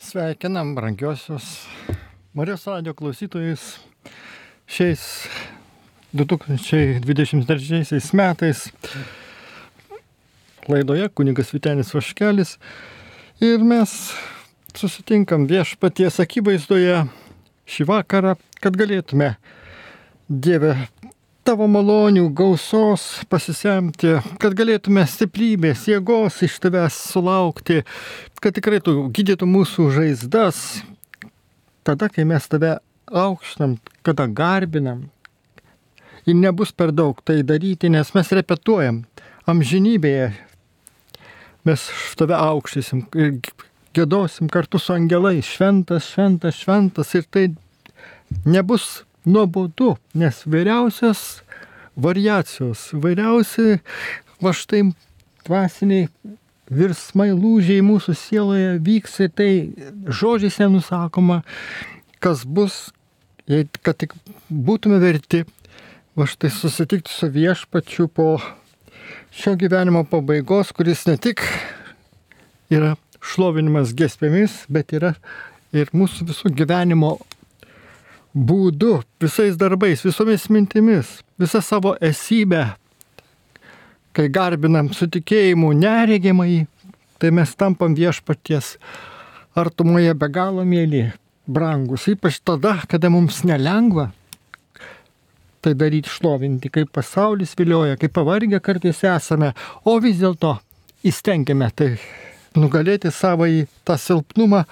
Sveikinam brangiosios Marijos radio klausytojus. Šiais 2023 metais laidoje kunigas Vitenis Vaškelis ir mes susitinkam viešpaties akivaizdoje šį vakarą, kad galėtume Dieve tavo malonių gausos pasisemti, kad galėtume stiprybės, jėgos iš tavęs sulaukti, kad tikrai tu gydytų mūsų žaizdas, tada, kai mes tave aukštam, kada garbinam. Ir nebus per daug tai daryti, nes mes repetuojam amžinybėje. Mes tave aukštysim ir gėdosim kartu su angelais. Šventas, šventas, šventas. Ir tai nebus nuobodu, nes vairiausios variacijos, vairiausi va štai dvasiniai virsmai, lūžiai mūsų sieloje vyks ir tai žodžiais nenusakoma, kas bus, jei kad tik būtume verti va štai susitikti su viešpačiu po šio gyvenimo pabaigos, kuris ne tik yra šlovinimas gesmėmis, bet yra ir mūsų visų gyvenimo būdu, visais darbais, visomis mintimis, visą savo esybę, kai garbinam su tikėjimu neregimai, tai mes tampam viešpaties artumoje be galo mėly, brangus, ypač tada, kada mums nelengva tai daryti šlovinti, kaip pasaulis vilioja, kaip pavargę kartais esame, o vis dėlto įstengiame tai nugalėti savo į tą silpnumą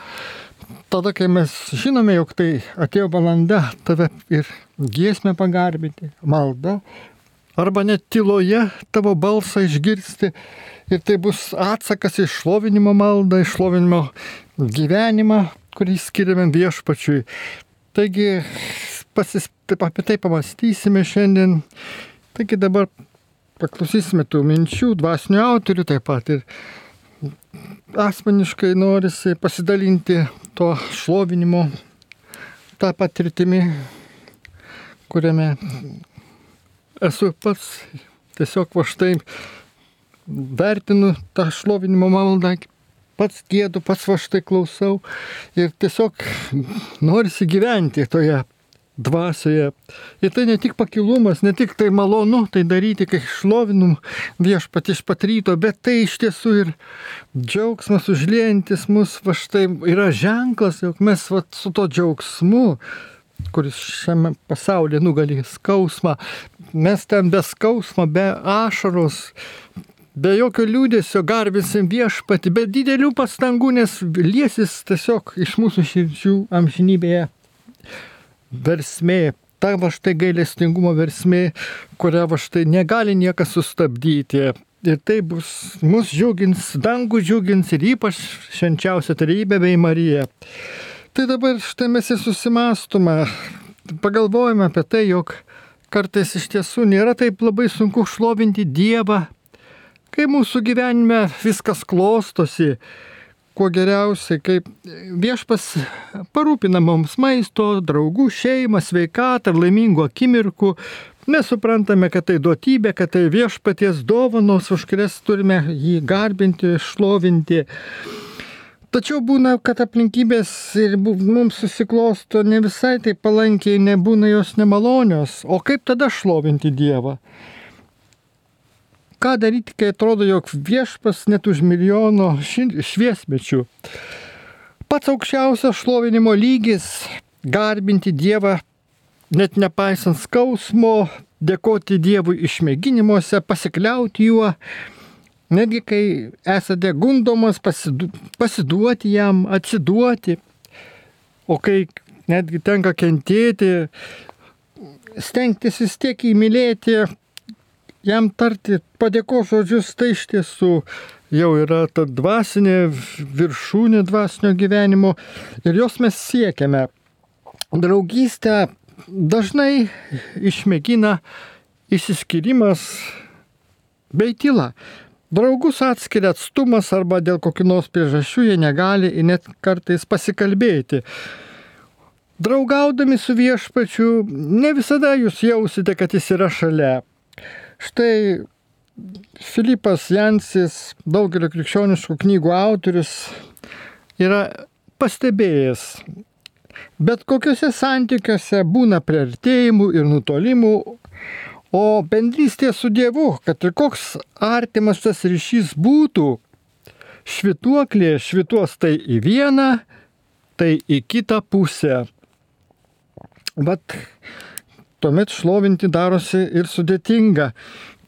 tada, kai mes žinome, jog tai atėjo valanda tave ir giesmę pagarbinti, malda, arba net tyloje tavo balsą išgirsti ir tai bus atsakas iš šlovinimo maldą, iš šlovinimo gyvenimą, kurį skiriame viešpačiui. Taigi pasis, taip, apie tai pamastysime šiandien. Taigi dabar paklausysime tų minčių, dvasinių autorių taip pat ir asmeniškai norisi pasidalinti to šlovinimo tą patirtimį, kuriame esu pats. Tiesiog va štai vertinu tą šlovinimo maldą, pats gėdu, pats va štai klausau. Ir tiesiog norisi gyventi toje dvasioje. Ir tai ne tik pakilumas, ne tik tai malonu tai daryti, kai šlovinum viešpat iš pat ryto, bet tai iš tiesų ir džiaugsmas užliejantis mus, va štai yra ženklas, jog mes va, su to džiaugsmu kuris šiame pasaulyje nugali skausmą, mes ten be skausmo, be ašaros, be jokio liūdėsio garbinsim viešpati, be didelių pastangų, nes liesis tiesiog iš mūsų širdžių amžinybėje versmė, ta va štai gailestingumo versmė, kurią va štai negali niekas sustabdyti. Ir tai bus, mus džiugins, dangų džiugins ir ypač švenčiausia tarybė bei Marija. Tai dabar štai mes ir susimastume, pagalvojame apie tai, jog kartais iš tiesų nėra taip labai sunku šlovinti Dievą, kai mūsų gyvenime viskas klostosi, kuo geriausiai, kaip viešpas parūpina mums maisto, draugų, šeimą, sveikatą laimingų akimirkų. Mes suprantame, kad tai duotybė, kad tai viešpaties dovanos, už kurias turime jį garbinti, šlovinti. Tačiau būna, kad aplinkybės ir mums susiklosto ne visai taip palankiai, nebūna jos nemalonios. O kaip tada šlovinti Dievą? Ką daryti, kai atrodo, jog viešpas net už milijono šviesmečių. Pats aukščiausias šlovinimo lygis - garbinti Dievą, net nepaisant skausmo, dėkoti Dievui išmėginimuose, pasikliauti juo, netgi kai esate gundomas pasidu, pasiduoti jam, atsiduoti, o kai netgi tenka kentėti, stengtis vis tiek įmylėti jam tarti padėkos žodžius, tai iš tiesų jau yra ta dvasinė viršūnė dvasinio gyvenimo ir jos mes siekiame. Draugystę dažnai išmėgina įsiskirimas bei tyla. Draugus atskiria atstumas arba dėl kokių nors priežasčių jie negali ir net kartais pasikalbėti. Draugaudami su viešpačiu, ne visada jūs jausite, kad jis yra šalia. Štai Filipas Jansis, daugelio krikščioniškų knygų autorius, yra pastebėjęs, bet kokiuose santykiuose būna priartėjimų ir nutolimų, o bendrystė su Dievu, kad ir koks artimas tas ryšys būtų, švituoklė švituos tai į vieną, tai į kitą pusę. Bet tuomet šlovinti darosi ir sudėtinga,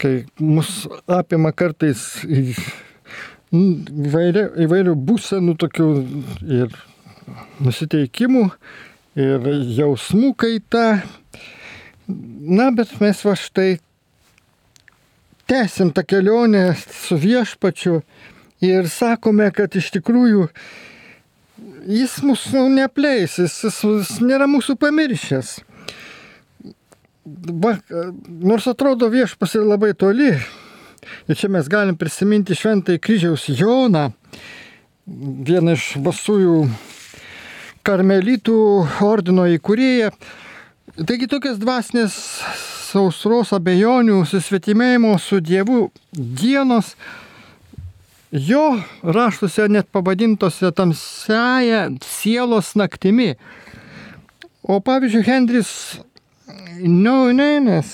kai mus apima kartais įvairių, įvairių būsenų tokių ir nusiteikimų, ir jausmų kaita. Na, bet mes va štai tęsim tą kelionę su viešpačiu ir sakome, kad iš tikrųjų jis mūsų neapleis, jis, jis nėra mūsų pamiršęs. Nors atrodo viešpas ir labai toli, ir čia mes galim prisiminti šventai kryžiaus Joną, vieną iš basųjų karmelitų ordino įkūrėją. Taigi tokias dvasinės sausros abejonių, susvetimėjimo su Dievu dienos jo raštuose net pavadintose tamsiaja sielos naktimi. O pavyzdžiui, Hendris Neunenes,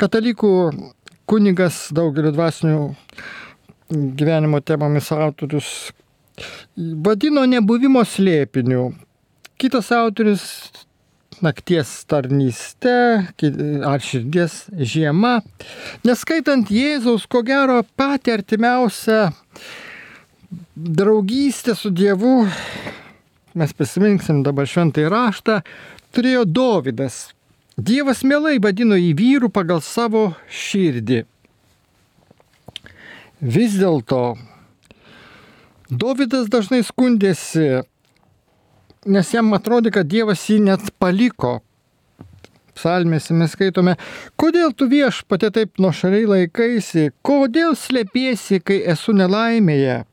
katalikų kunigas daugelio dvasinių gyvenimo temomis autorius, vadino nebuvimo slėpiniu. Kitas autorius nakties tarnyste ar širdies žiema. Neskaitant Jėzaus, ko gero, pati artimiausia draugystė su Dievu, mes prisiminksim dabar šventai raštą, turėjo Dovydas. Dievas mielai vadino į vyrų pagal savo širdį. Vis dėlto Dovydas dažnai skundėsi, nes jam atrodė, kad Dievas jį net paliko. Psalmėse mes skaitome, kodėl tu viešpatė taip nuošaliai laikaisi, kodėl slėpiesi, kai esu nelaimėje.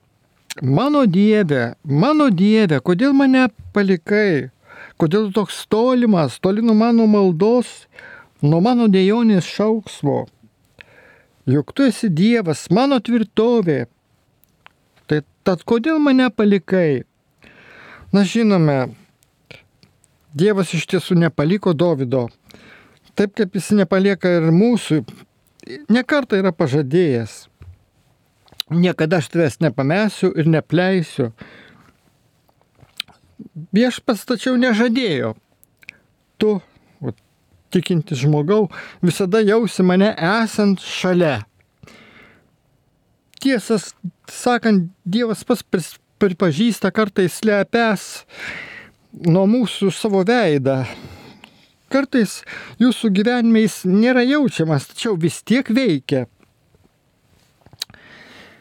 Mano Dieve, mano Dieve, kodėl mane palikai, kodėl toks tolimas, toli nuo mano maldos, nuo mano dėjonės šauksmo. Juk tu esi Dievas, mano tvirtovė. Tai tad kodėl mane palikai? Na žinome, Dievas iš tiesų nepaliko Davido, taip kaip jis nepalieka ir mūsų. Nekartą yra pažadėjęs niekada aš tavęs nepamesiu ir nepleisiu. Viešpas tačiau nežadėjo. Tu, o, tikintis žmogau, visada jausi mane esant šalia. Tiesas sakant, Dievas pats pripažįsta kartais slepęs nuo mūsų savo veidą. Kartais jūsų gyvenime jis nėra jaučiamas, tačiau vis tiek veikia.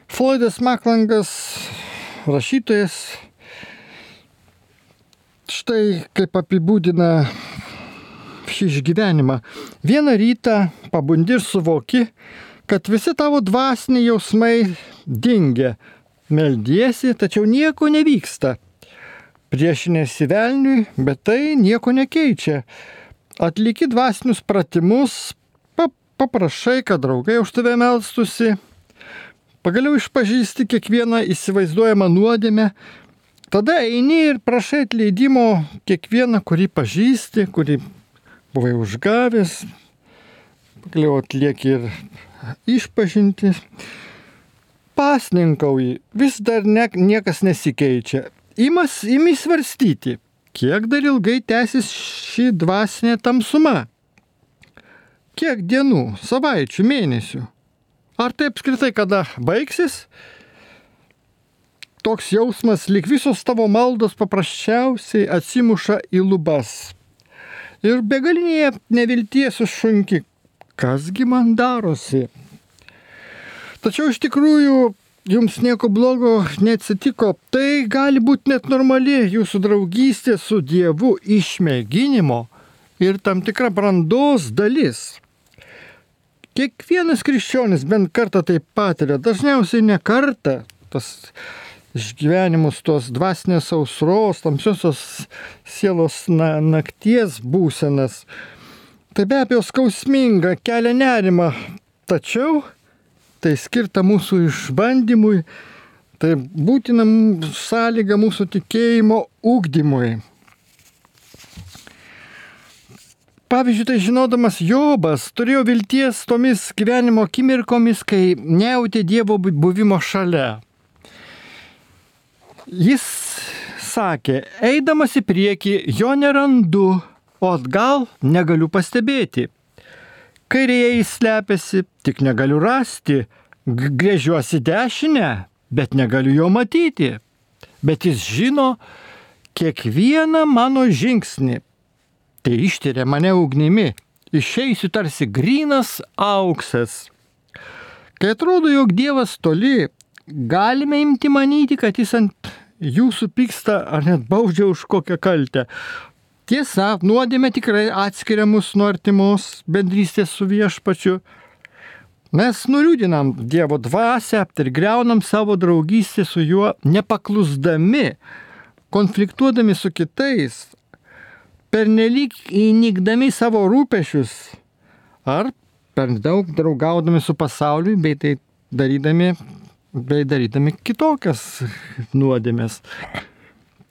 Floydas Maklangas, rašytojas, štai kaip apibūdina šį išgyvenimą. Vieną rytą pabundi ir suvoki, kad visi tavo dvasiniai jausmai dingia. Meldiesi, tačiau nieko nevyksta. Priešinėsi velniui, bet tai nieko nekeičia. Atliki dvasinius pratimus, paprašai, kad draugai už tave melstusi, Pagaliau išpažįsti kiekvieną įsivaizduojamą nuodėmę, tada eini ir prašai atleidimo kiekvieną, kurį pažįsti, kurį buvai užgavęs, pagaliau atlieki ir išpažinti. Pasninkauji, vis dar ne, niekas nesikeičia. Imas, imi svarstyti, kiek dar ilgai tęsis ši dvasinė tamsuma. Kiek dienų, savaičių, mėnesių. Ar tai apskritai kada baigsis? Toks jausmas, lyg visos tavo maldos paprasčiausiai atsimuša į lubas. Ir begalinėje nevilties užšunki, kasgi man darosi. Tačiau iš tikrųjų jums nieko blogo neatsitiko, tai gali būti net normali jūsų draugystė su Dievu išmėginimo ir tam tikra brandos dalis. Kiekvienas krikščionis bent kartą tai patiria, dažniausiai ne kartą, tas išgyvenimus, tos dvasinės ausros, tamsiosios sielos na, nakties būsenas. Tai be abejo skausminga, kelia nerimą, tačiau tai skirta mūsų išbandymui, Tai būtina sąlyga mūsų tikėjimo ūkdymui. Pavyzdžiui, tai žinodamas Jobas turėjo vilties tomis gyvenimo akimirkomis, kai nejautė Dievo buvimo šalia. Jis sakė, eidamas į priekį, jo nerandu, o atgal negaliu pastebėti. Kairėje jis slepiasi, tik negaliu rasti, grėžiuosi dešinę, bet negaliu jo matyti. Bet jis žino kiekvieną mano žingsnį tai ištiria mane ugnimi, išeisiu tarsi grinas auksas. Kai atrodo, jog Dievas toli, galime imti manyti, kad jis ant jūsų pyksta ar net baudžia už kokią kaltę. Tiesa, nuodėmė tikrai atskiria mus nuo artimos bendrystės su viešpačiu. Mes nuliūdinam Dievo dvasę ir greunam savo draugystę su juo, nepaklusdami, konfliktuodami su kitais, pernelyg įnikdami savo rūpešius ar per daug draugaudami su pasauliu, bei tai darydami, bei darydami kitokias nuodėmės.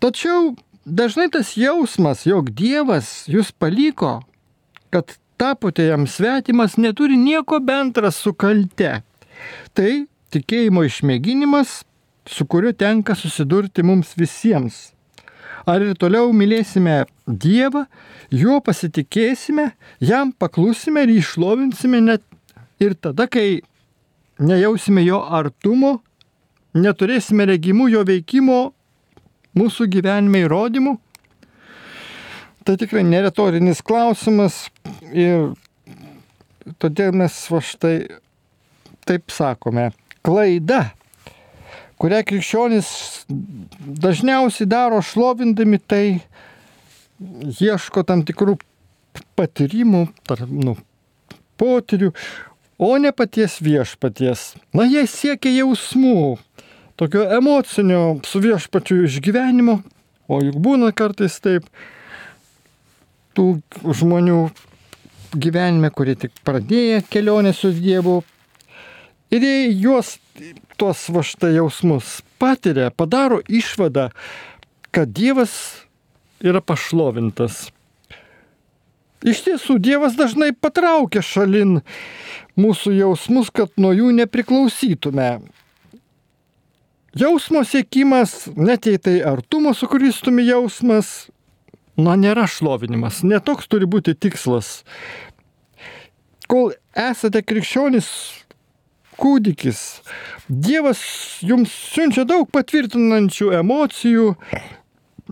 Tačiau dažnai tas jausmas, jog Dievas jūs paliko, kad tapote jam svetimas, neturi nieko bendra su kalte. Tai tikėjimo išmėginimas, su kuriuo tenka susidurti mums visiems. Ar ir toliau mylėsime Dievą, juo pasitikėsime, jam paklusime ir išlovinsime net ir tada, kai nejausime jo artumo, neturėsime regimų jo veikimo mūsų gyvenime įrodymų? Tai tikrai neretorinis klausimas ir todėl mes va štai taip sakome. Klaida kurią krikščionys dažniausiai daro šlovindami tai, ieško tam tikrų patyrimų, tar, nu, potyrių, o ne paties viešpaties. Na, jie siekia jausmų, tokio emocinio su viešpačiu išgyvenimo, o juk būna kartais taip, tų žmonių gyvenime, kurie tik pradėjo kelionę su Dievu. Ir jie juos tuos va štai jausmus patiria, padaro išvadą, kad Dievas yra pašlovintas. Iš tiesų, Dievas dažnai patraukia šalin mūsų jausmus, kad nuo jų nepriklausytume. Jausmo siekimas, net jei tai artumo su Kristumi jausmas, na, nėra šlovinimas, netoks turi būti tikslas. Kol esate krikščionis, kūdikis. Dievas jums siunčia daug patvirtinančių emocijų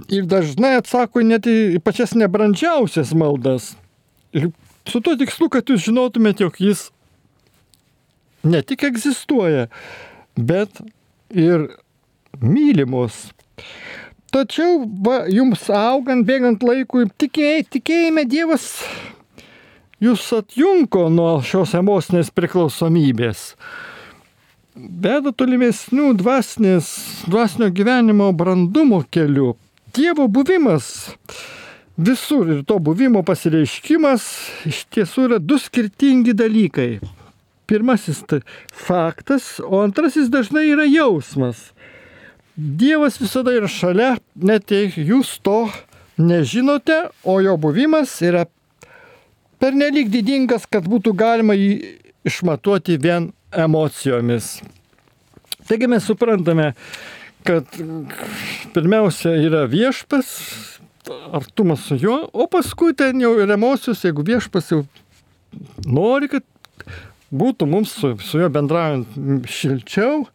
ir dažnai atsako net į pačias nebrandžiausias maldas. Ir su tuo tikslu, kad jūs žinotumėte, jog jis ne tik egzistuoja, bet ir mylimus. Tačiau va, jums augant, bėgant laikui, tikėj, tikėjime Dievas jūs atjunko nuo šios emocinės priklausomybės. Veda tolimesnių dvasinės, dvasinio gyvenimo brandumo keliu. Dievo buvimas visur ir to buvimo pasireiškimas iš tiesų yra du skirtingi dalykai. Pirmasis tai faktas, o antrasis dažnai yra jausmas. Dievas visada yra šalia, net jei jūs to nežinote, o jo buvimas yra pernelyg didingas, kad būtų galima jį išmatuoti vien emocijomis. Taigi mes suprantame, kad pirmiausia yra viešpas, artumas su juo, o paskui ten jau ir emocijos, jeigu viešpas jau nori, kad būtų mums su, su juo bendraujant šilčiau,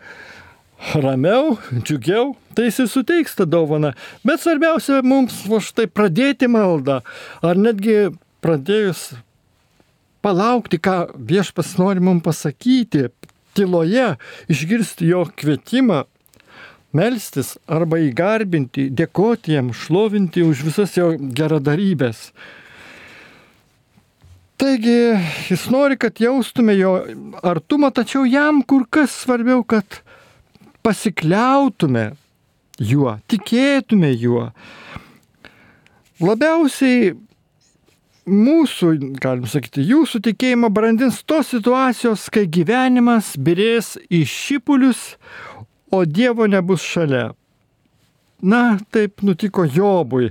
ramiau, džiugiau, tai jis suteiks tą dovaną. Bet svarbiausia mums va štai pradėti maldą, ar netgi pradėjus palaukti, ką viešpas nori mums pasakyti, tyloje išgirsti jo kvietimą, melstis arba įgarbinti, dėkoti jam, šlovinti už visas jo geradarybės. Taigi jis nori, kad jaustume jo artumą, tačiau jam kur kas svarbiau, kad pasikliautume juo, tikėtume juo. Labiausiai mūsų, galim sakyti, jūsų tikėjimą brandins tos situacijos, kai gyvenimas birės į šipulius, o Dievo nebus šalia. Na, taip nutiko Jobui.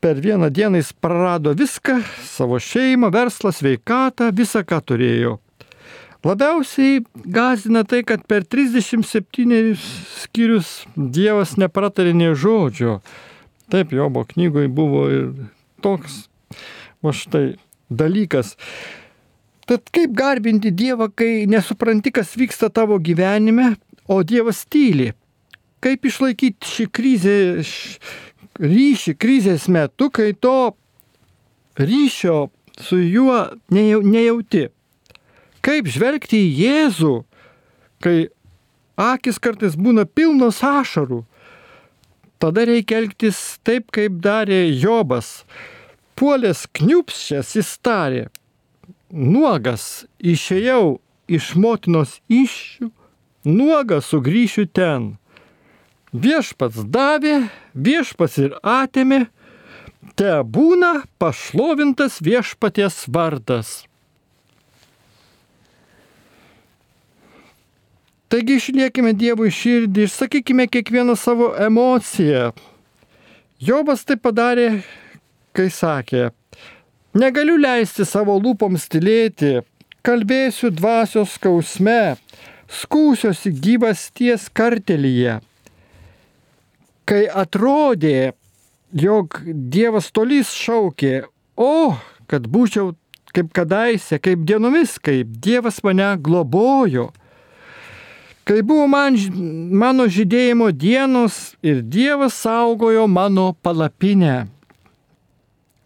Per vieną dieną jis prarado viską - savo šeimą, verslą, sveikatą, visą, ką turėjo. Labiausiai gazina tai, kad per 37 skyrius Dievas nepratarė nie žodžio. Taip, Jobo knygoje buvo ir toks, va štai, dalykas. Tad kaip garbinti Dievą, kai nesupranti, kas vyksta tavo gyvenime, o Dievas tyli? Kaip išlaikyti šį krizę, ryšį krizės metu, kai to ryšio su juo nejauti? Kaip žvelgti į Jėzų, kai akis kartais būna pilnos ašarų? Tada reikia elgtis taip, kaip darė Jobas. Puolės kniupščias jis tarė, nuogas išėjau iš motinos iššių, nuogas sugrįšiu ten. Viešpats davė, viešpats ir atėmė, te būna pašlovintas viešpaties vardas. Taigi išliekime Dievui širdį, išsakykime kiekvieną savo emociją. Jobas tai padarė, kai sakė, Negaliu leisti savo lūpoms tylėti, kalbėsiu dvasios skausme, skūsiuosi gyvasties kartelyje. Kai atrodė, jog Dievas tolys šaukė, o, kad būčiau kaip kadaise, kaip dienomis, kaip Dievas mane globojo. Kai buvo man, mano žydėjimo dienos ir Dievas saugojo mano palapinę.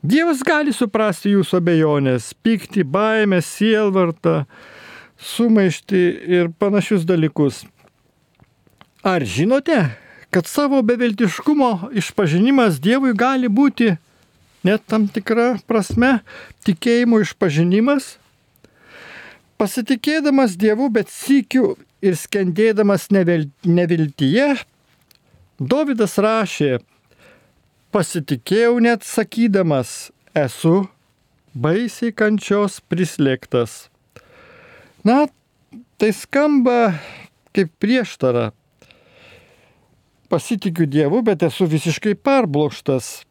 Dievas gali suprasti jūsų abejonės, pyktį, baimę, sielvartą, sumaištį ir panašius dalykus. Ar žinote, kad savo beviltiškumo išpažinimas Dievui gali būti net tam tikra prasme tikėjimo išpažinimas? Pasitikėdamas Dievu, bet sykiu ir skendėdamas neviltyje, Davidas rašė, pasitikėjau net sakydamas, esu baisiai kančios prislėgtas. Na, tai skamba kaip prieštara. Pasitikiu Dievu, bet esu visiškai perblokštas.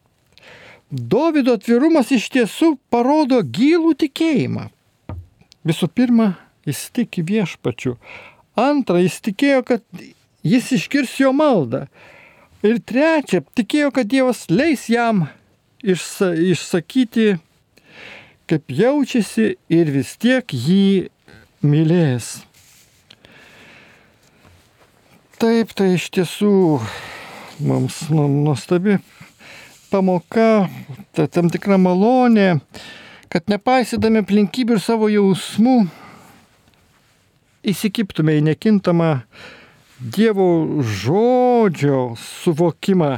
Davido atvirumas iš tiesų parodo gilų tikėjimą. Visų pirma, jis tiki viešpačiu. Antra, jis tikėjo, kad jis iškirs jo maldą. Ir trečia, tikėjo, kad Dievas leis jam išsa, išsakyti, kaip jaučiasi ir vis tiek jį mylės. Taip, tai iš tiesų mums nu, nuostabi pamoka, ta tam tikra malonė, kad nepaisydami aplinkybių ir savo jausmų įsikiptume į nekintamą Dievo žodžio suvokimą,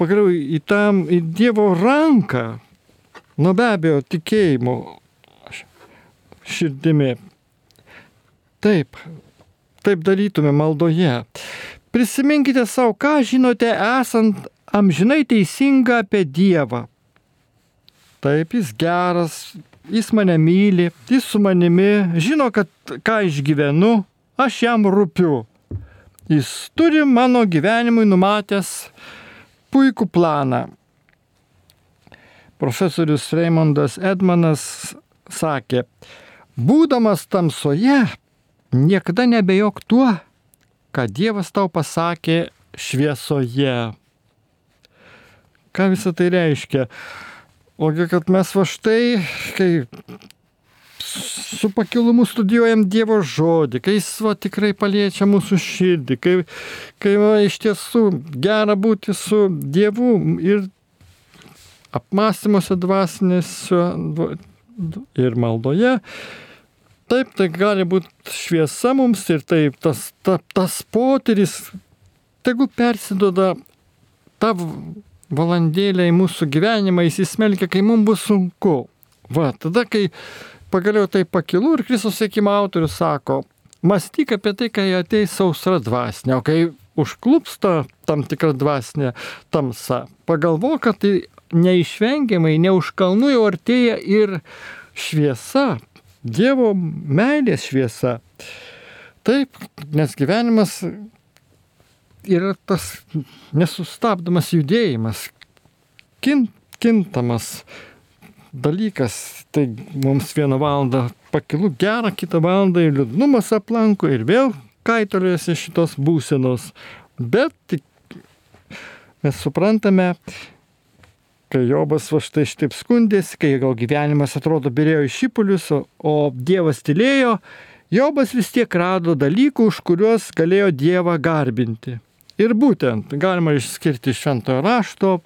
pagaliau į tam, į Dievo ranką, nu be abejo, tikėjimo širdimi. Taip, taip darytume maldoje. Prisiminkite savo, ką žinote esant amžinai teisinga apie Dievą. Taip, jis geras, jis mane myli, jis su manimi, žino, kad ką išgyvenu, aš jam rūpiu. Jis turi mano gyvenimui numatęs puikų planą. Profesorius Raimondas Edmanas sakė, būdamas tamsoje, niekada nebejok tuo, ką Dievas tau pasakė šviesoje. Ką visą tai reiškia? Ogi, kad mes va štai, kai su pakilumu studijuojam Dievo žodį, kai jis va, tikrai paliečia mūsų širdį, kai, kai va, iš tiesų gera būti su Dievu ir apmąstymuose dvasinėse ir maldoje. Taip, tai gali būti šviesa mums ir taip, tas, ta, tas potyris, tegu persidoda ta valandėlė į mūsų gyvenimą, įsismelkia, kai mums bus sunku. Va, tada, kai pagaliau tai pakilu ir Kristus sėkimo autorius sako, mąstyk apie tai, kai ateis sausra dvasinė, o kai užklupsta tam tikra dvasinė tamsa, pagalvo, kad tai neišvengiamai, ne už kalnų jau artėja ir šviesa, Dievo meilės šviesa. Taip, nes gyvenimas yra tas nesustabdomas judėjimas, kin, kintamas dalykas. Tai mums vieną valandą pakilu gerą, kitą valandą ir liūdnumas aplanko ir vėl kaitoliuosi šitos būsenos. Bet mes suprantame, kai Jobas va štai šitaip skundėsi, kai gal gyvenimas atrodo birėjo iš šipulius, o, Dievas tylėjo, Jobas vis tiek rado dalykų, už kuriuos galėjo Dievą garbinti. Ir būtent galima išskirti šventojo rašto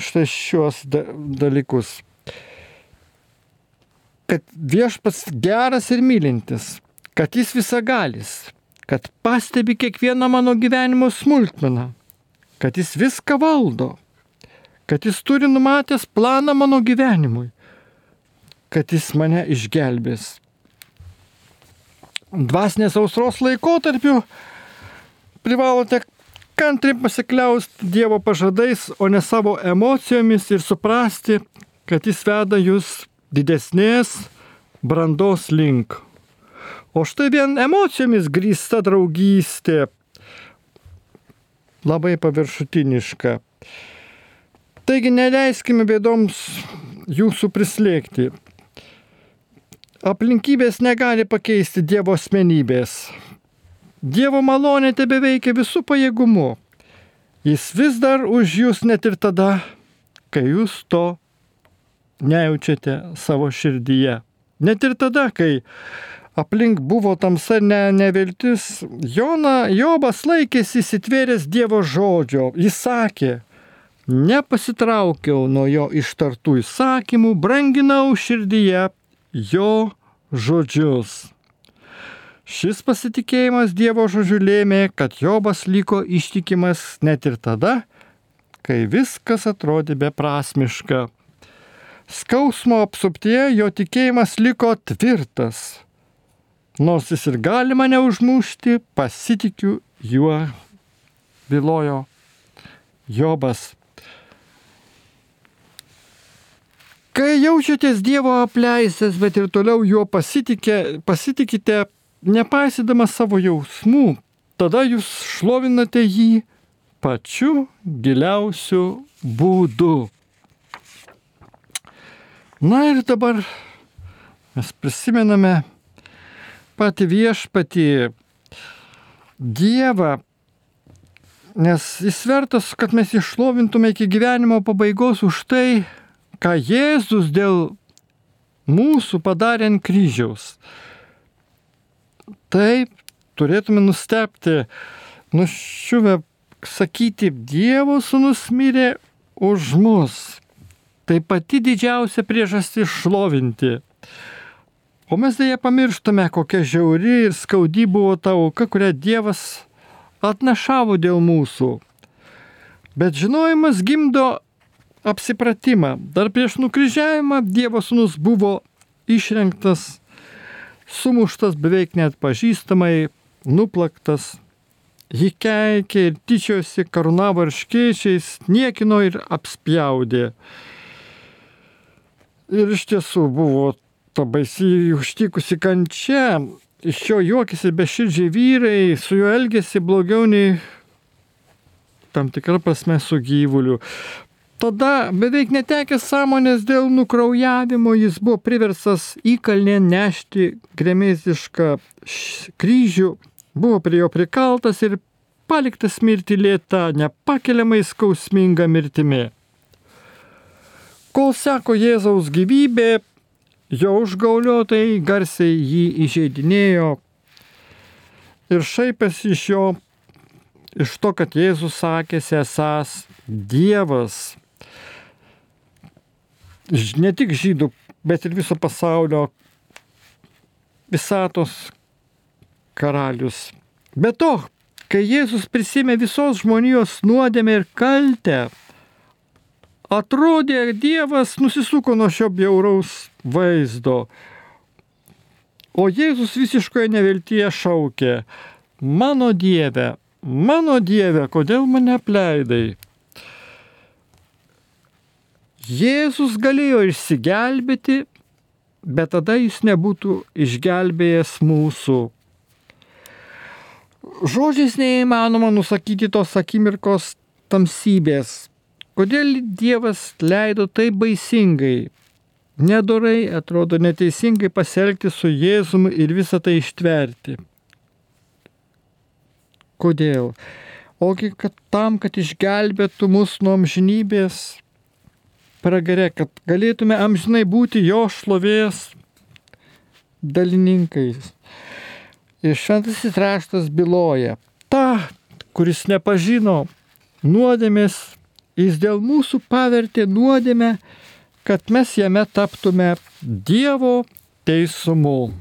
štai šios dalykus kad viešpats geras ir mylintis, kad jis visagalis, kad pastebi kiekvieną mano gyvenimo smulkmeną, kad jis viską valdo, kad jis turi numatęs planą mano gyvenimui, kad jis mane išgelbės. Dvasinės ausros laikotarpiu privalote kantriai pasikliausti Dievo pažadais, o ne savo emocijomis ir suprasti, kad jis veda jūs didesnės brandos link. O štai vien emocijomis grįsta draugystė labai paviršutiniška. Taigi neleiskime bėdoms jūsų prislėgti. Aplinkybės negali pakeisti Dievo asmenybės. Dievo malonė tebe veikia visų pajėgumu. Jis vis dar už jūs net ir tada, kai jūs to nejaučiate savo širdyje. Net ir tada, kai aplink buvo tamsa ne, neviltis, Jona, Jobas laikėsi įsitvėręs Dievo žodžio. Jis sakė, nepasitraukiau nuo jo ištartų įsakymų, branginau širdyje jo žodžius. Šis pasitikėjimas Dievo žodžiu lėmė, kad Jobas liko ištikimas net ir tada, kai viskas atrodė beprasmiška. Skausmo apsuptie jo tikėjimas liko tvirtas. Nors jis ir gali mane užmušti, pasitikiu juo, vilojo Jobas. Kai jaučiatės Dievo apleisęs, bet ir toliau juo pasitikė, pasitikite, nepaisydamas savo jausmų, tada jūs šlovinate jį pačiu giliausiu būdu. Na ir dabar mes prisimename patį viešpatį Dievą, nes jis vertas, kad mes išlovintume iki gyvenimo pabaigos už tai, ką Jėzus dėl mūsų padarė ant kryžiaus. Taip, turėtume nustepti, nuščiuvę sakyti, Dievo sunus mirė už mus, Tai pati didžiausia priežastis šlovinti. O mes dėja pamirštame, kokia žiauri ir skaudi buvo ta auka, kurią Dievas atnašavo dėl mūsų. Bet žinojimas gimdo apsipratimą. Dar prieš nukryžiavimą Dievo sūnus buvo išrenktas, sumuštas beveik net pažįstamai, nuplaktas. Ji keikė ir tyčiosi karūnavo arškiečiais, niekino ir apspjaudė. Ir iš tiesų buvo ta baisiai užtikusi kančia, iš jo juokėsi beširdžiai vyrai, su juo elgėsi blogiau nei tam tikrą prasme su gyvuliu. Tada beveik netekęs sąmonės dėl nukraujavimo jis buvo priversas į kalnę nešti gremėzišką kryžių, buvo prie jo prikaltas ir paliktas mirti lėta, nepakeliamai skausminga mirtimi. Kol seko Jėzaus gyvybė, jo užgauliotai garsiai jį įžeidinėjo ir šaipėsi iš jo, iš to, kad Jėzus sakėsi esas Dievas. Ne tik žydų, bet ir viso pasaulio visatos karalius. Be to, kai Jėzus prisimė visos žmonijos nuodėmę ir kaltę, Atrodė, Dievas nusisuko nuo šio bjauraus vaizdo. O Jėzus visiškoje neviltyje šaukė, mano Dieve, mano Dieve, kodėl mane apleidai? Jėzus galėjo išsigelbėti, bet tada jis nebūtų išgelbėjęs mūsų. Žodžiais neįmanoma nusakyti tos akimirkos tamsybės. Kodėl Dievas leido taip baisingai, nedorai, atrodo neteisingai pasielgti su Jėzumi ir visą tai ištverti. Kodėl? Ogi kad tam, kad išgelbėtų mus nuo amžinybės pragare, kad galėtume amžinai būti jo šlovės dalininkais. Ir šventasis raštas byloja, ta, kuris nepažino nuodėmės, jis dėl mūsų pavertė nuodėmę, kad mes jame taptume Dievo teisumu.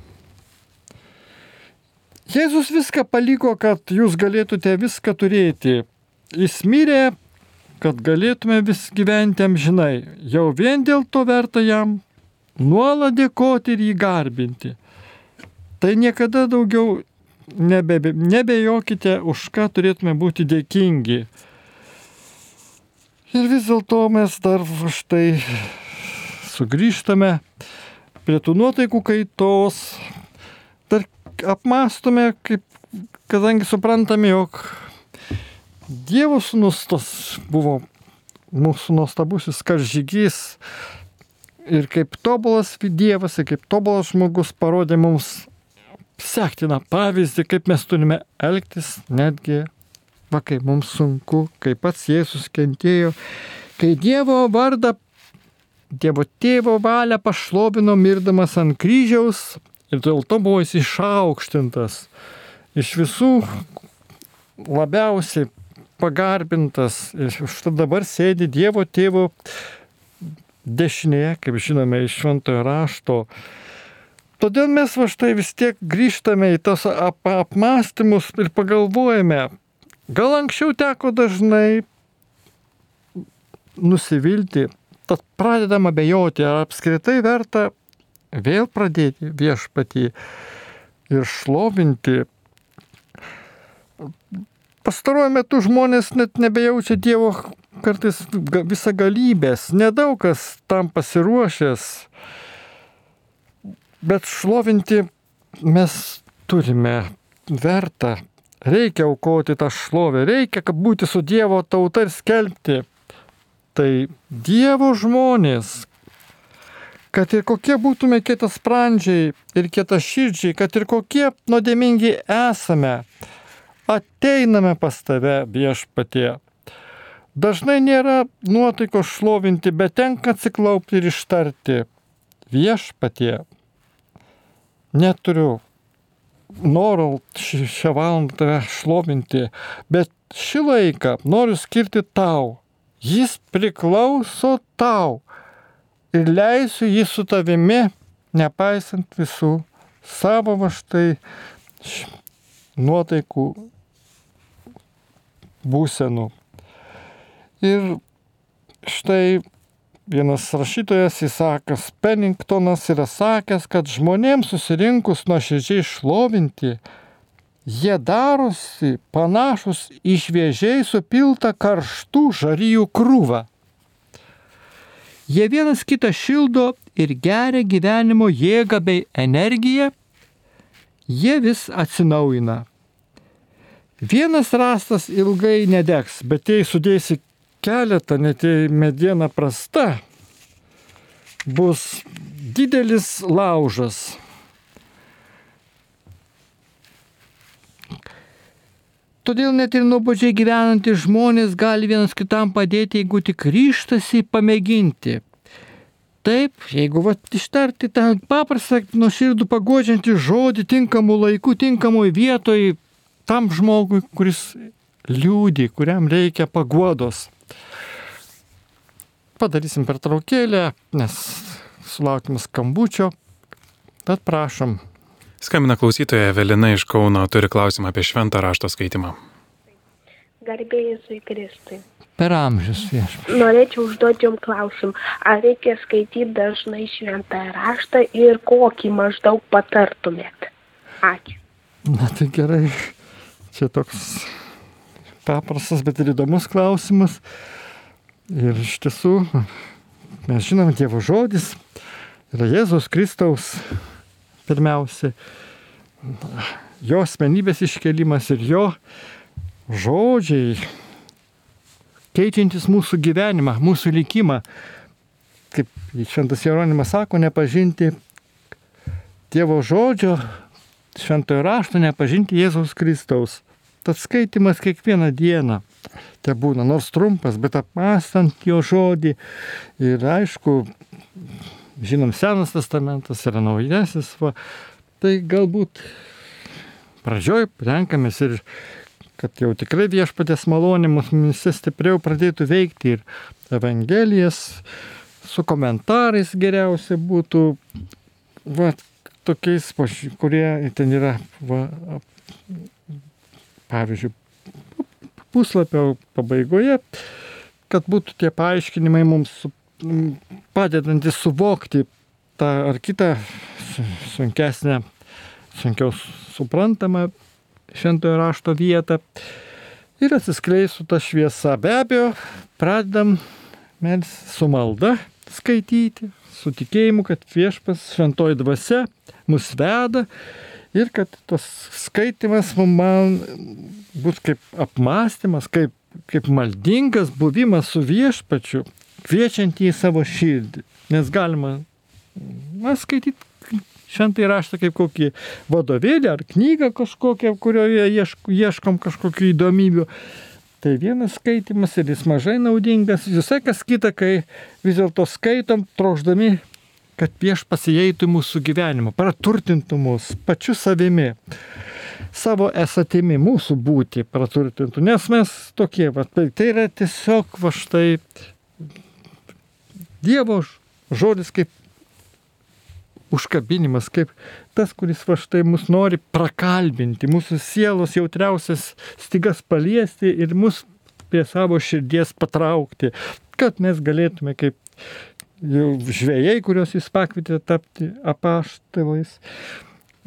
Jėzus viską paliko, kad jūs galėtumėte viską turėti. Jis mirė, kad galėtume vis gyventi amžinai. Jau vien dėl to verta jam nuolat dėkoti ir jį garbinti. Tai niekada daugiau nebe, nebejokite, už ką turėtume būti dėkingi. Ir vis dėlto mes dar štai sugrįžtame prie tų nuotaikų kaitos, dar apmastome, kaip, kadangi suprantame, jog Dievo sūnus tas buvo mūsų nuostabusis karžygys ir kaip tobulas Dievas ir kaip tobulas žmogus parodė mums sektiną pavyzdį, kaip mes turime elgtis netgi, va kai mums sunku, kaip pats Jėzus kentėjo, kai Dievo vardą, Dievo tėvo valią pašlovino mirdamas ant kryžiaus Ir dėl to buvo jis išaukštintas. Iš visų labiausiai pagarbintas. Štai dabar sėdi Dievo tėvo dešinėje, kaip žinome iš šventojo rašto. Todėl mes va štai vis tiek grįžtame į tos ap apmąstymus ir pagalvojame, gal anksčiau teko dažnai nusivilti, tad pradedam abejoti, ar apskritai verta vėl pradėti viešpatį ir šlovinti. Pastaruoju metu žmonės net nebejaučia Dievo kartais visą galybės, nedaug kas tam pasiruošęs, bet šlovinti mes turime vertą, reikia aukoti tą šlovę, reikia būti su Dievo tauta ir skelbti. Tai Dievo žmonės, kad ir kokie būtume kietas sprandžiai ir kietas širdžiai, kad ir kokie nuodėmingi esame, ateiname pas tave viešpatie. Dažnai nėra nuotaiko šlovinti, bet tenka atsiklaupti ir ištarti viešpatie. Neturiu noro šią valandą tave šlovinti, bet šį laiką noriu skirti tau. Jis priklauso tau ir leisiu jį su tavimi, nepaisant visų savo va štai nuotaikų būsenų. Ir štai vienas rašytojas Isakas Penningtonas yra sakęs, kad žmonėms susirinkus nuoširdžiai šlovinti, jie darosi panašus į šviežiai supiltą karštų žaryjų krūvą. Jie vienas kitą šildo ir geria gyvenimo jėgą bei energiją, jie vis atsinaujina. Vienas rastas ilgai nedegs, bet jei sudėsi keletą, net jei mediena prasta, bus didelis laužas. Todėl net ir nuobodžiai gyvenantys žmonės gali vienas kitam padėti, jeigu tik ryštasi pamėginti. Taip, jeigu va, ištarti tą paprastą, nuoširdų pagodžiantį žodį tinkamų laikų, tinkamoj vietoj tam žmogui, kuris liūdi, kuriam reikia paguodos. Padarysim per traukėlę, nes sulaukime skambučio. Tad prašom. Skambina klausytoja Evelina iš Kauno, turi klausimą apie šventą rašto skaitimą. Garbėjai Kristui. Per amžius viešpas. Norėčiau užduoti jums klausimą, ar reikia skaityti dažnai šventą raštą ir kokį maždaug patartumėt? Ačiū. Na tai gerai, čia toks paprastas, bet ir įdomus klausimas. Ir iš tiesų, mes žinom, Dievo žodis yra Jėzus Kristaus pirmiausia. jo asmenybės iškelimas ir jo žodžiai, keičiantis mūsų gyvenimą, mūsų likimą. Kaip šventas Jeronimas sako, nepažinti Dievo žodžio, šventojo rašto, nepažinti Jėzaus Kristaus. Tad skaitimas kiekvieną dieną, te būna nors trumpas, bet apmastant jo žodį. Ir aišku, žinom, Senas testamentas yra naujasis, va, tai galbūt pradžioj renkamės ir kad jau tikrai viešpatės malonė mūsų stipriau pradėtų veikti ir Evangelijas su komentarais geriausia būtų, va, tokiais, kurie ten yra, va, pavyzdžiui, puslapio pabaigoje, kad būtų tie paaiškinimai mums padedantis suvokti tą ar kitą sunkesnę, sunkiau suprantamą šventojo rašto vietą ir atsiskleisų tą šviesą. Be abejo, pradedam mes su malda skaityti, su tikėjimu, kad viešpas šventoji dvasia mus veda ir kad tas skaitimas man bus kaip apmąstymas, kaip, kaip maldingas buvimas su viešpačiu, kviečiant į savo širdį. Nes galima na, skaityti šventai raštą kaip kokį vadovėlį ar knygą kažkokią, kurioje ieškom kažkokių įdomybių. Tai vienas skaitimas ir jis mažai naudingas, visai kas kita, kai vis dėlto skaitom, trokšdami, kad prieš pasijeitų mūsų gyvenimą, praturtintų mus pačiu savimi, savo esatimi, mūsų būti praturtintų, nes mes tokie, va, tai, tai yra tiesiog va štai Dievo žodis kaip užkabinimas, kaip tas, kuris va štai mus nori prakalbinti, mūsų sielos jautriausias stygas paliesti ir mus prie savo širdies patraukti, kad mes galėtume kaip žvėjai, kuriuos jis pakvietė tapti apaštalais.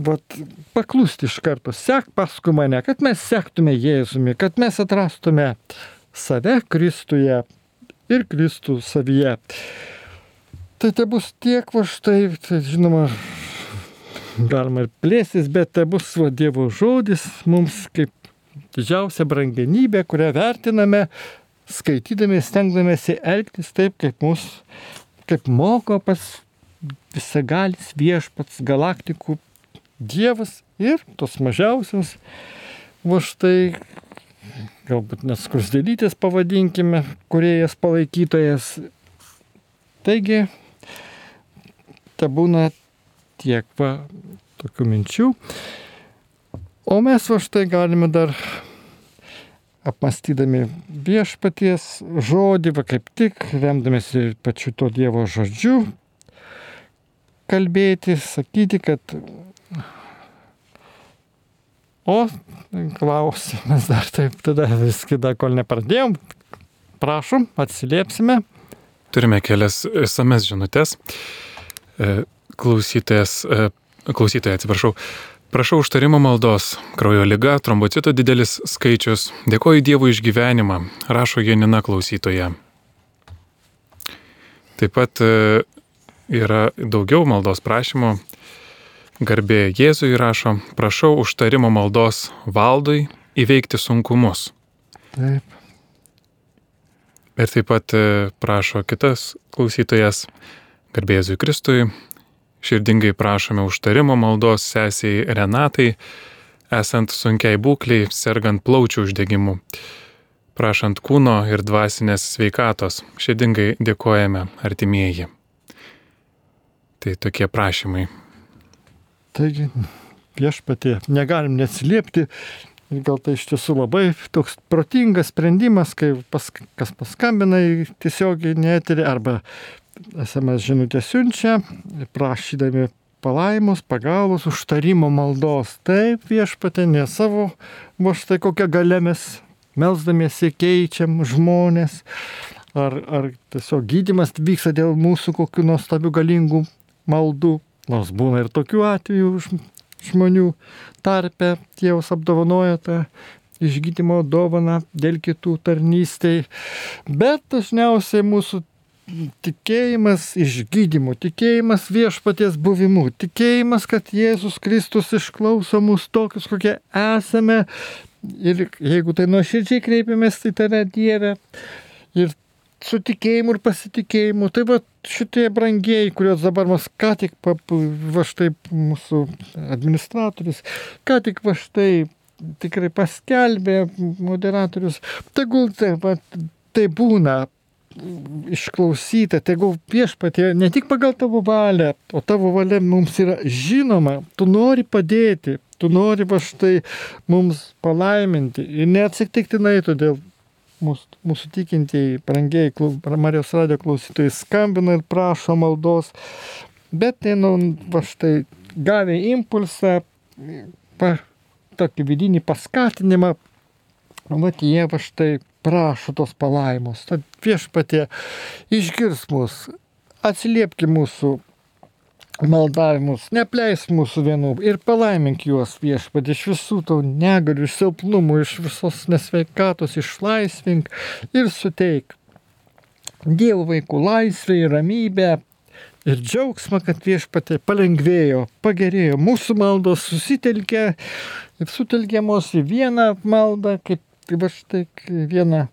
Vat, paklusti iš karto, sek paskui mane, kad mes sektume Jėzumi, kad mes atrastume save Kristuje ir Kristų savyje. Tai tai bus tiek va štai, tai žinoma, galima ir plėstis, bet tai bus va Dievo žodis mums kaip didžiausia brangenybė, kurią vertiname, skaitydami, stengdamėsi elgtis taip, kaip mus, kaip moko pas visagalis viešpats galaktikų Dievas ir tos mažiausios, va štai, galbūt neskursdėlytės pavadinkime, kuriejas palaikytojas. Taigi, te būna tiek va, tokių minčių. O mes va štai galime dar apmastydami viešpaties žodį, va kaip tik, remdamėsi pačiu to Dievo žodžiu, kalbėti, sakyti, kad O, klausimas dar taip, tada viską dar kol nepradėjom. Prašom, atsiliepsime. Turime kelias SMS žinutės. Klausytojas, e, klausytoja, atsiprašau, prašau užtarimo maldos, kraujo lyga, trombocitų didelis skaičius, dėkoju Dievui iš gyvenimą, rašo Janina klausytoja. Taip pat e, yra daugiau maldos prašymų. Garbė Jėzui rašo, prašau užtarimo maldos valdui įveikti sunkumus. Taip. Ir taip pat prašo kitas klausytojas, Garbėzui Kristui, širdingai prašome užtarimo maldos sesiai Renatai, esant sunkiai būkliai, sergant plaučių uždegimu. Prašant kūno ir dvasinės sveikatos, širdingai dėkojame artimieji. Tai tokie prašymai. Taigi, viešpatė, negalim neatsiliepti. Gal tai iš tiesų labai toks protingas sprendimas, kai pas, kas paskambina tiesiogiai neterį arba SMS žinutę siunčia, prašydami palaimos, pagalbos, užtarimo maldos. Taip viešpatė, ne savo, va štai kokią galę mes melzdamiesi keičiam žmonės, ar, ar tiesiog gydimas vyksta dėl mūsų kokių nuostabių galingų maldų. Nors būna ir tokių atvejų žmonių tarpe, Dievas apdovanoja tą išgydymo dovaną dėl kitų tarnystėj. Bet dažniausiai mūsų tikėjimas išgydymu, tikėjimas viešpaties buvimu, tikėjimas, kad Jėzus Kristus išklauso mus tokius, kokie esame. Ir jeigu tai nuoširdžiai kreipiamės į tave, Dieve, ir su tikėjimu ir pasitikėjimu. Tai va šitie brangiai, kuriuos dabar mes ką tik, pa, va štai mūsų administratorius, ką tik va štai tikrai paskelbė moderatorius, tegul tai, va, tai būna išklausyta, tegul viešpatė ne tik pagal tavo valią, o tavo valia mums yra žinoma, tu nori padėti, tu nori va štai mums palaiminti. Ir neatsitiktinai todėl mūsų, mūsų tikintieji, brangiai Marijos radio klausytojai skambina ir prašo maldos, bet tai, nu, va štai, gavę impulsą, pa, tokį vidinį paskatinimą, va jie va štai prašo tos palaimos. Tad viešpatė išgirs mus, atsiliepki mūsų maldavimus, nepleis mūsų vienų ir palaimink juos viešpatį iš visų tau negalių, iš silpnumų, iš visos nesveikatos, išlaisvink ir suteik Dievo vaikų laisvę ir ramybę ir džiaugsmą, kad viešpatė palengvėjo, pagerėjo, mūsų maldos susitelkė ir sutelkėmos į vieną maldą, kaip va štai vieną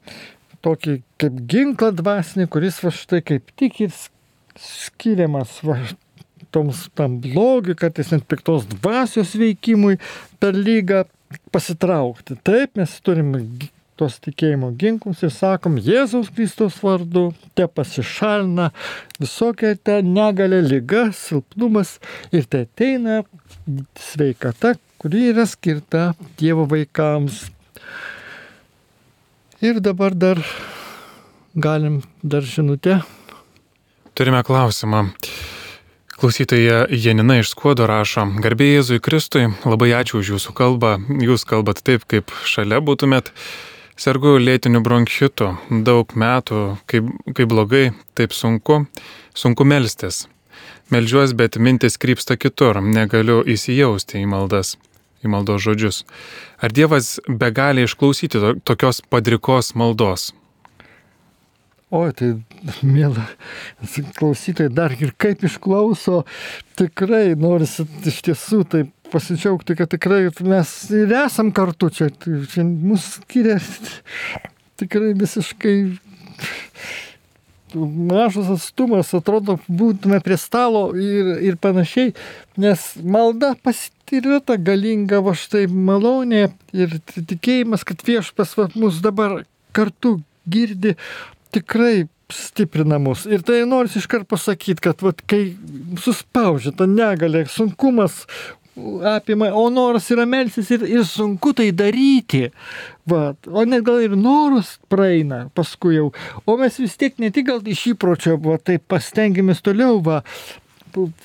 tokį kaip ginklą dvasinį, kuris va štai kaip tik ir skiriamas va, toms tam blogiui, kartais net piktos dvasios veikimui per lygą pasitraukti. Taip mes turime tos tikėjimo ginklus ir sakom, Jėzaus Kristus vardu, te pasišalina visokia ta negalė, lyga, silpnumas ir te ateina sveikata, kuri yra skirta Dievo vaikams. Ir dabar dar galim dar žinutę. Turime klausimą. Klausytoja Janina iš Skuodo rašo, garbė Jėzui Kristui, labai ačiū už jūsų kalbą, jūs kalbat taip, kaip šalia būtumėt. Sergu lėtiniu bronchitu, daug metų, kaip, kaip blogai, taip sunku, sunku melstis. Meldžiuos, bet mintis krypsta kitur, negaliu įsijausti į maldas, į maldos žodžius. Ar Dievas be gali išklausyti tokios padrikos maldos? O, tai, mėla, klausytojai dar ir kaip išklauso, tikrai norisi iš tiesų taip pasidžiaugti, kad tikrai mes ir esam kartu čia, tai čia mūsų skiria tikrai visiškai mažas atstumas, atrodo, būtume prie stalo ir, ir panašiai, nes malda yra ta galinga va štai malonė ir tikėjimas, kad viešpas mus dabar kartu girdi, tikrai stiprina mus. Ir tai noriu iškart pasakyti, kad vat, kai suspaudžia ta negalė, sunkumas apima, o noras yra melsis ir, ir sunku tai daryti. Va, o net gal ir norus praeina paskui jau. O mes vis tiek ne tik gal iš įpročio, va, tai pastengiamės toliau, va,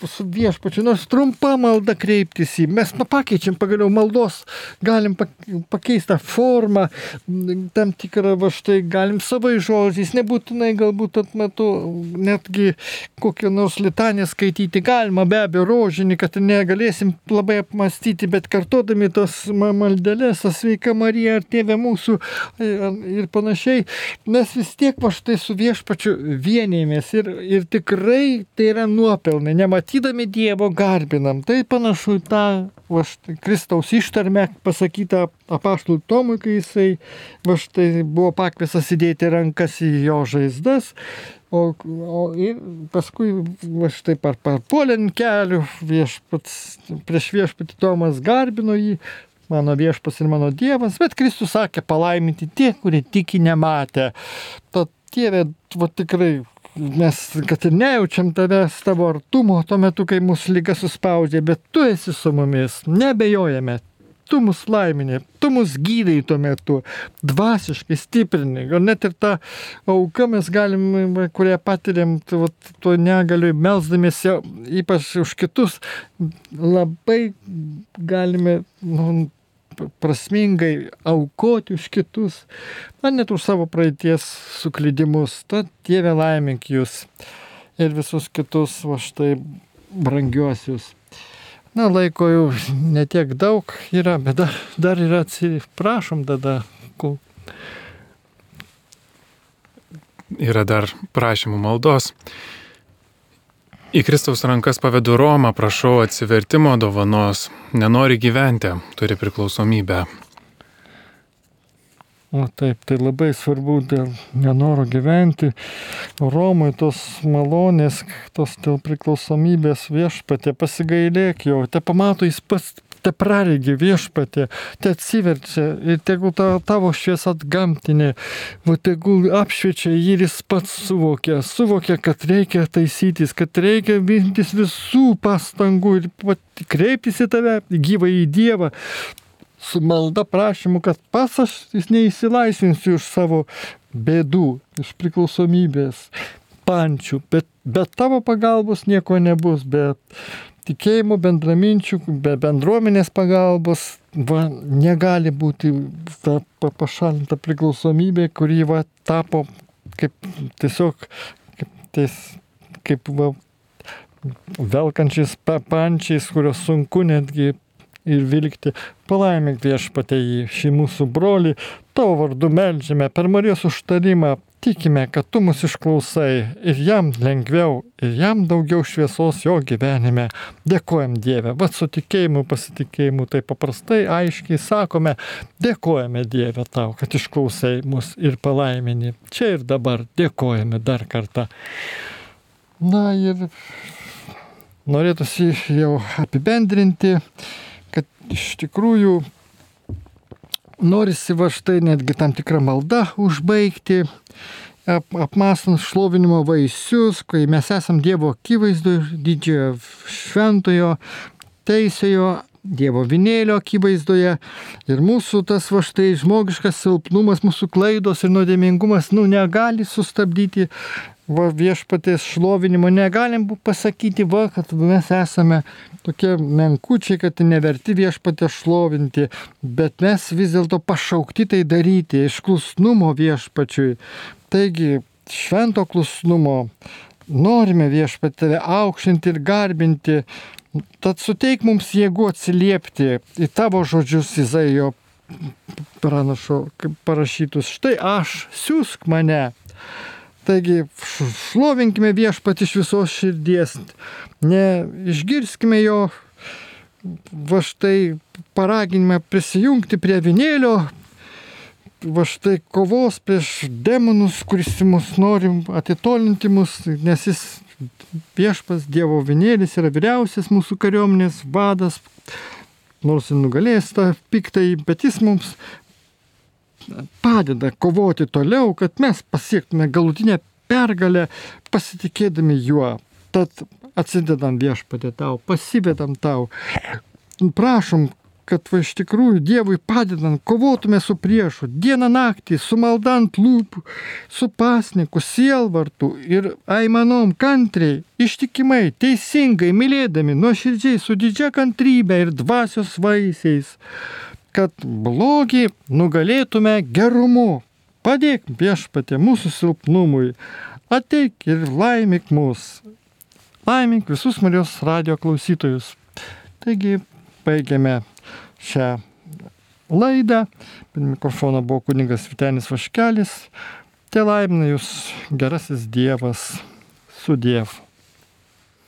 su viešpačiu, nors trumpa malda kreiptis į. Mes pakeičiam pagaliau maldos, galim pakeisti formą, tam tikrą va štai, galim savai žodžiais, nebūtinai galbūt at metu netgi kokią nors litanę skaityti galima, be abejo, rožinį, kad negalėsim labai apmastyti, bet kartodami tos maldelės, sveika Marija ar tėvė mūsų ir panašiai, mes vis tiek va štai su viešpačiu vienėmės ir, ir tikrai tai yra nuopelnai nematydami Dievo garbinam. Tai panašu į tą va, štai, Kristaus ištarmę pasakytą apaštalų Tomui, kai jisai va, štai, buvo pakvisas įdėti rankas į jo žaizdas. O, o ir paskui va, štai par, parpuolė ant kelių, viešpats, prieš viešpatį Tomas garbino jį, mano viešpas ir mano Dievas, bet Kristus sakė palaiminti tie, kurie tiki nematė. Tad Dieve, va tikrai mes, kad ir nejaučiam tavęs, tavo artumo tuo metu, kai mūsų lyga suspaudžia, bet tu esi su mumis, nebejojame. Tu mus laiminė, tu mus gydai tuo metu, dvasiškai stiprini. Gal net ir tą auką mes galim, kurią patiriam, tuo, tuo negaliu, melzdamėsi, ypač už kitus, labai galime nu, prasmingai aukoti už kitus, na net už savo praeities suklydimus. Tad Dieve laimink jūs ir visus kitus, va štai, brangiuosius. Na, laiko jau netiek daug yra, bet dar, dar yra atsiprašom tada. Kul... yra dar prašymų maldos. Į Kristaus rankas pavedu Romą, prašau atsivertimo dovanos, nenori gyventi, turi priklausomybę. O taip, tai labai svarbu dėl nenoro gyventi. Romui tos malonės, tos dėl priklausomybės viešpatė, pasigailėk jo, te pamato jis pats, te praregi viešpatė, te atsiverčia ir tegul ta, tavo šviesa atgamtinė, va tegul apšviečia ir jis pats suvokia, suvokia, kad reikia taisytis, kad reikia mintis visų pastangų ir kreiptis į tave, gyvą į Dievą, su malda prašymu, kad pas aš neįsilaisvinsiu iš savo bėdų, iš priklausomybės, pančių, bet be tavo pagalbos nieko nebus, be tikėjimo bendraminčių, be bendruomenės pagalbos va, negali būti ta pašalinta priklausomybė, kuri va, tapo kaip tiesiog kaip, ties, kaip va, velkančiais pančiais, kurios sunku netgi ir vilkti. Palaimink viešpatė į šį mūsų brolį, tavo vardu melžiame per Marijos užtarimą. Tikime, kad tu mus išklausai ir jam lengviau, ir jam daugiau šviesos jo gyvenime. Dėkojam Dievę, vad su tikėjimu, pasitikėjimu, tai paprastai, aiškiai sakome, dėkojame Dievę tau, kad išklausai mus ir palaimini. Čia ir dabar dėkojame dar kartą. Na ir norėtųsi jau apibendrinti kad iš tikrųjų norisi va štai netgi tam tikrą maldą užbaigti, ap, apmastant šlovinimo vaisius, kai mes esam Dievo akivaizdoje, didžiojo šventojo, teisėjo, Dievo vinėlio akivaizdoje. Ir mūsų tas va štai žmogiškas silpnumas, mūsų klaidos ir nuodėmingumas, nu, negali sustabdyti va, viešpatės šlovinimo, negalim pasakyti, va, kad mes esame tokie menkučiai, kad neverti viešpatę šlovinti, bet mes vis dėlto pašaukti tai daryti iš klusnumo viešpačiui. Taigi, švento klusnumo norime viešpatį tave aukštinti ir garbinti, tad suteik mums jėgų atsiliepti į tavo žodžius Izaijo pranašo, kaip parašytus, štai aš, siūsk mane. Taigi šlovinkime viešpat iš visos širdies, neišgirskime jo, va štai paraginime prisijungti prie vinėlio, va štai kovos prieš demonus, kuris mus norim atitolinti mus, nes jis viešpas Dievo vinėlis yra vyriausias mūsų kariuomenės vadas, nors ir nugalės tą piktai, bet jis mums padeda kovoti toliau, kad mes pasiektume galutinę pergalę pasitikėdami juo. Tad atsidedam viešpatė tau, pasivedam tau. Prašom, kad va iš tikrųjų Dievui padedant kovotume su priešu dieną naktį, su maldant lūpų, su pasniku, sielvartu ir aimanom kantriai, ištikimai, teisingai, mylėdami, nuoširdžiai, su didžia kantrybė ir dvasios vaisiais kad blogį nugalėtume gerumu. Padėk viešpatė mūsų silpnumui, ateik ir laimik mus. Laimink visus Marijos radio klausytojus. Taigi, baigiame šią laidą. Prie mikrofono buvo kuningas Vitenis Vaškelis. Te laimina jūs gerasis Dievas su Dievu.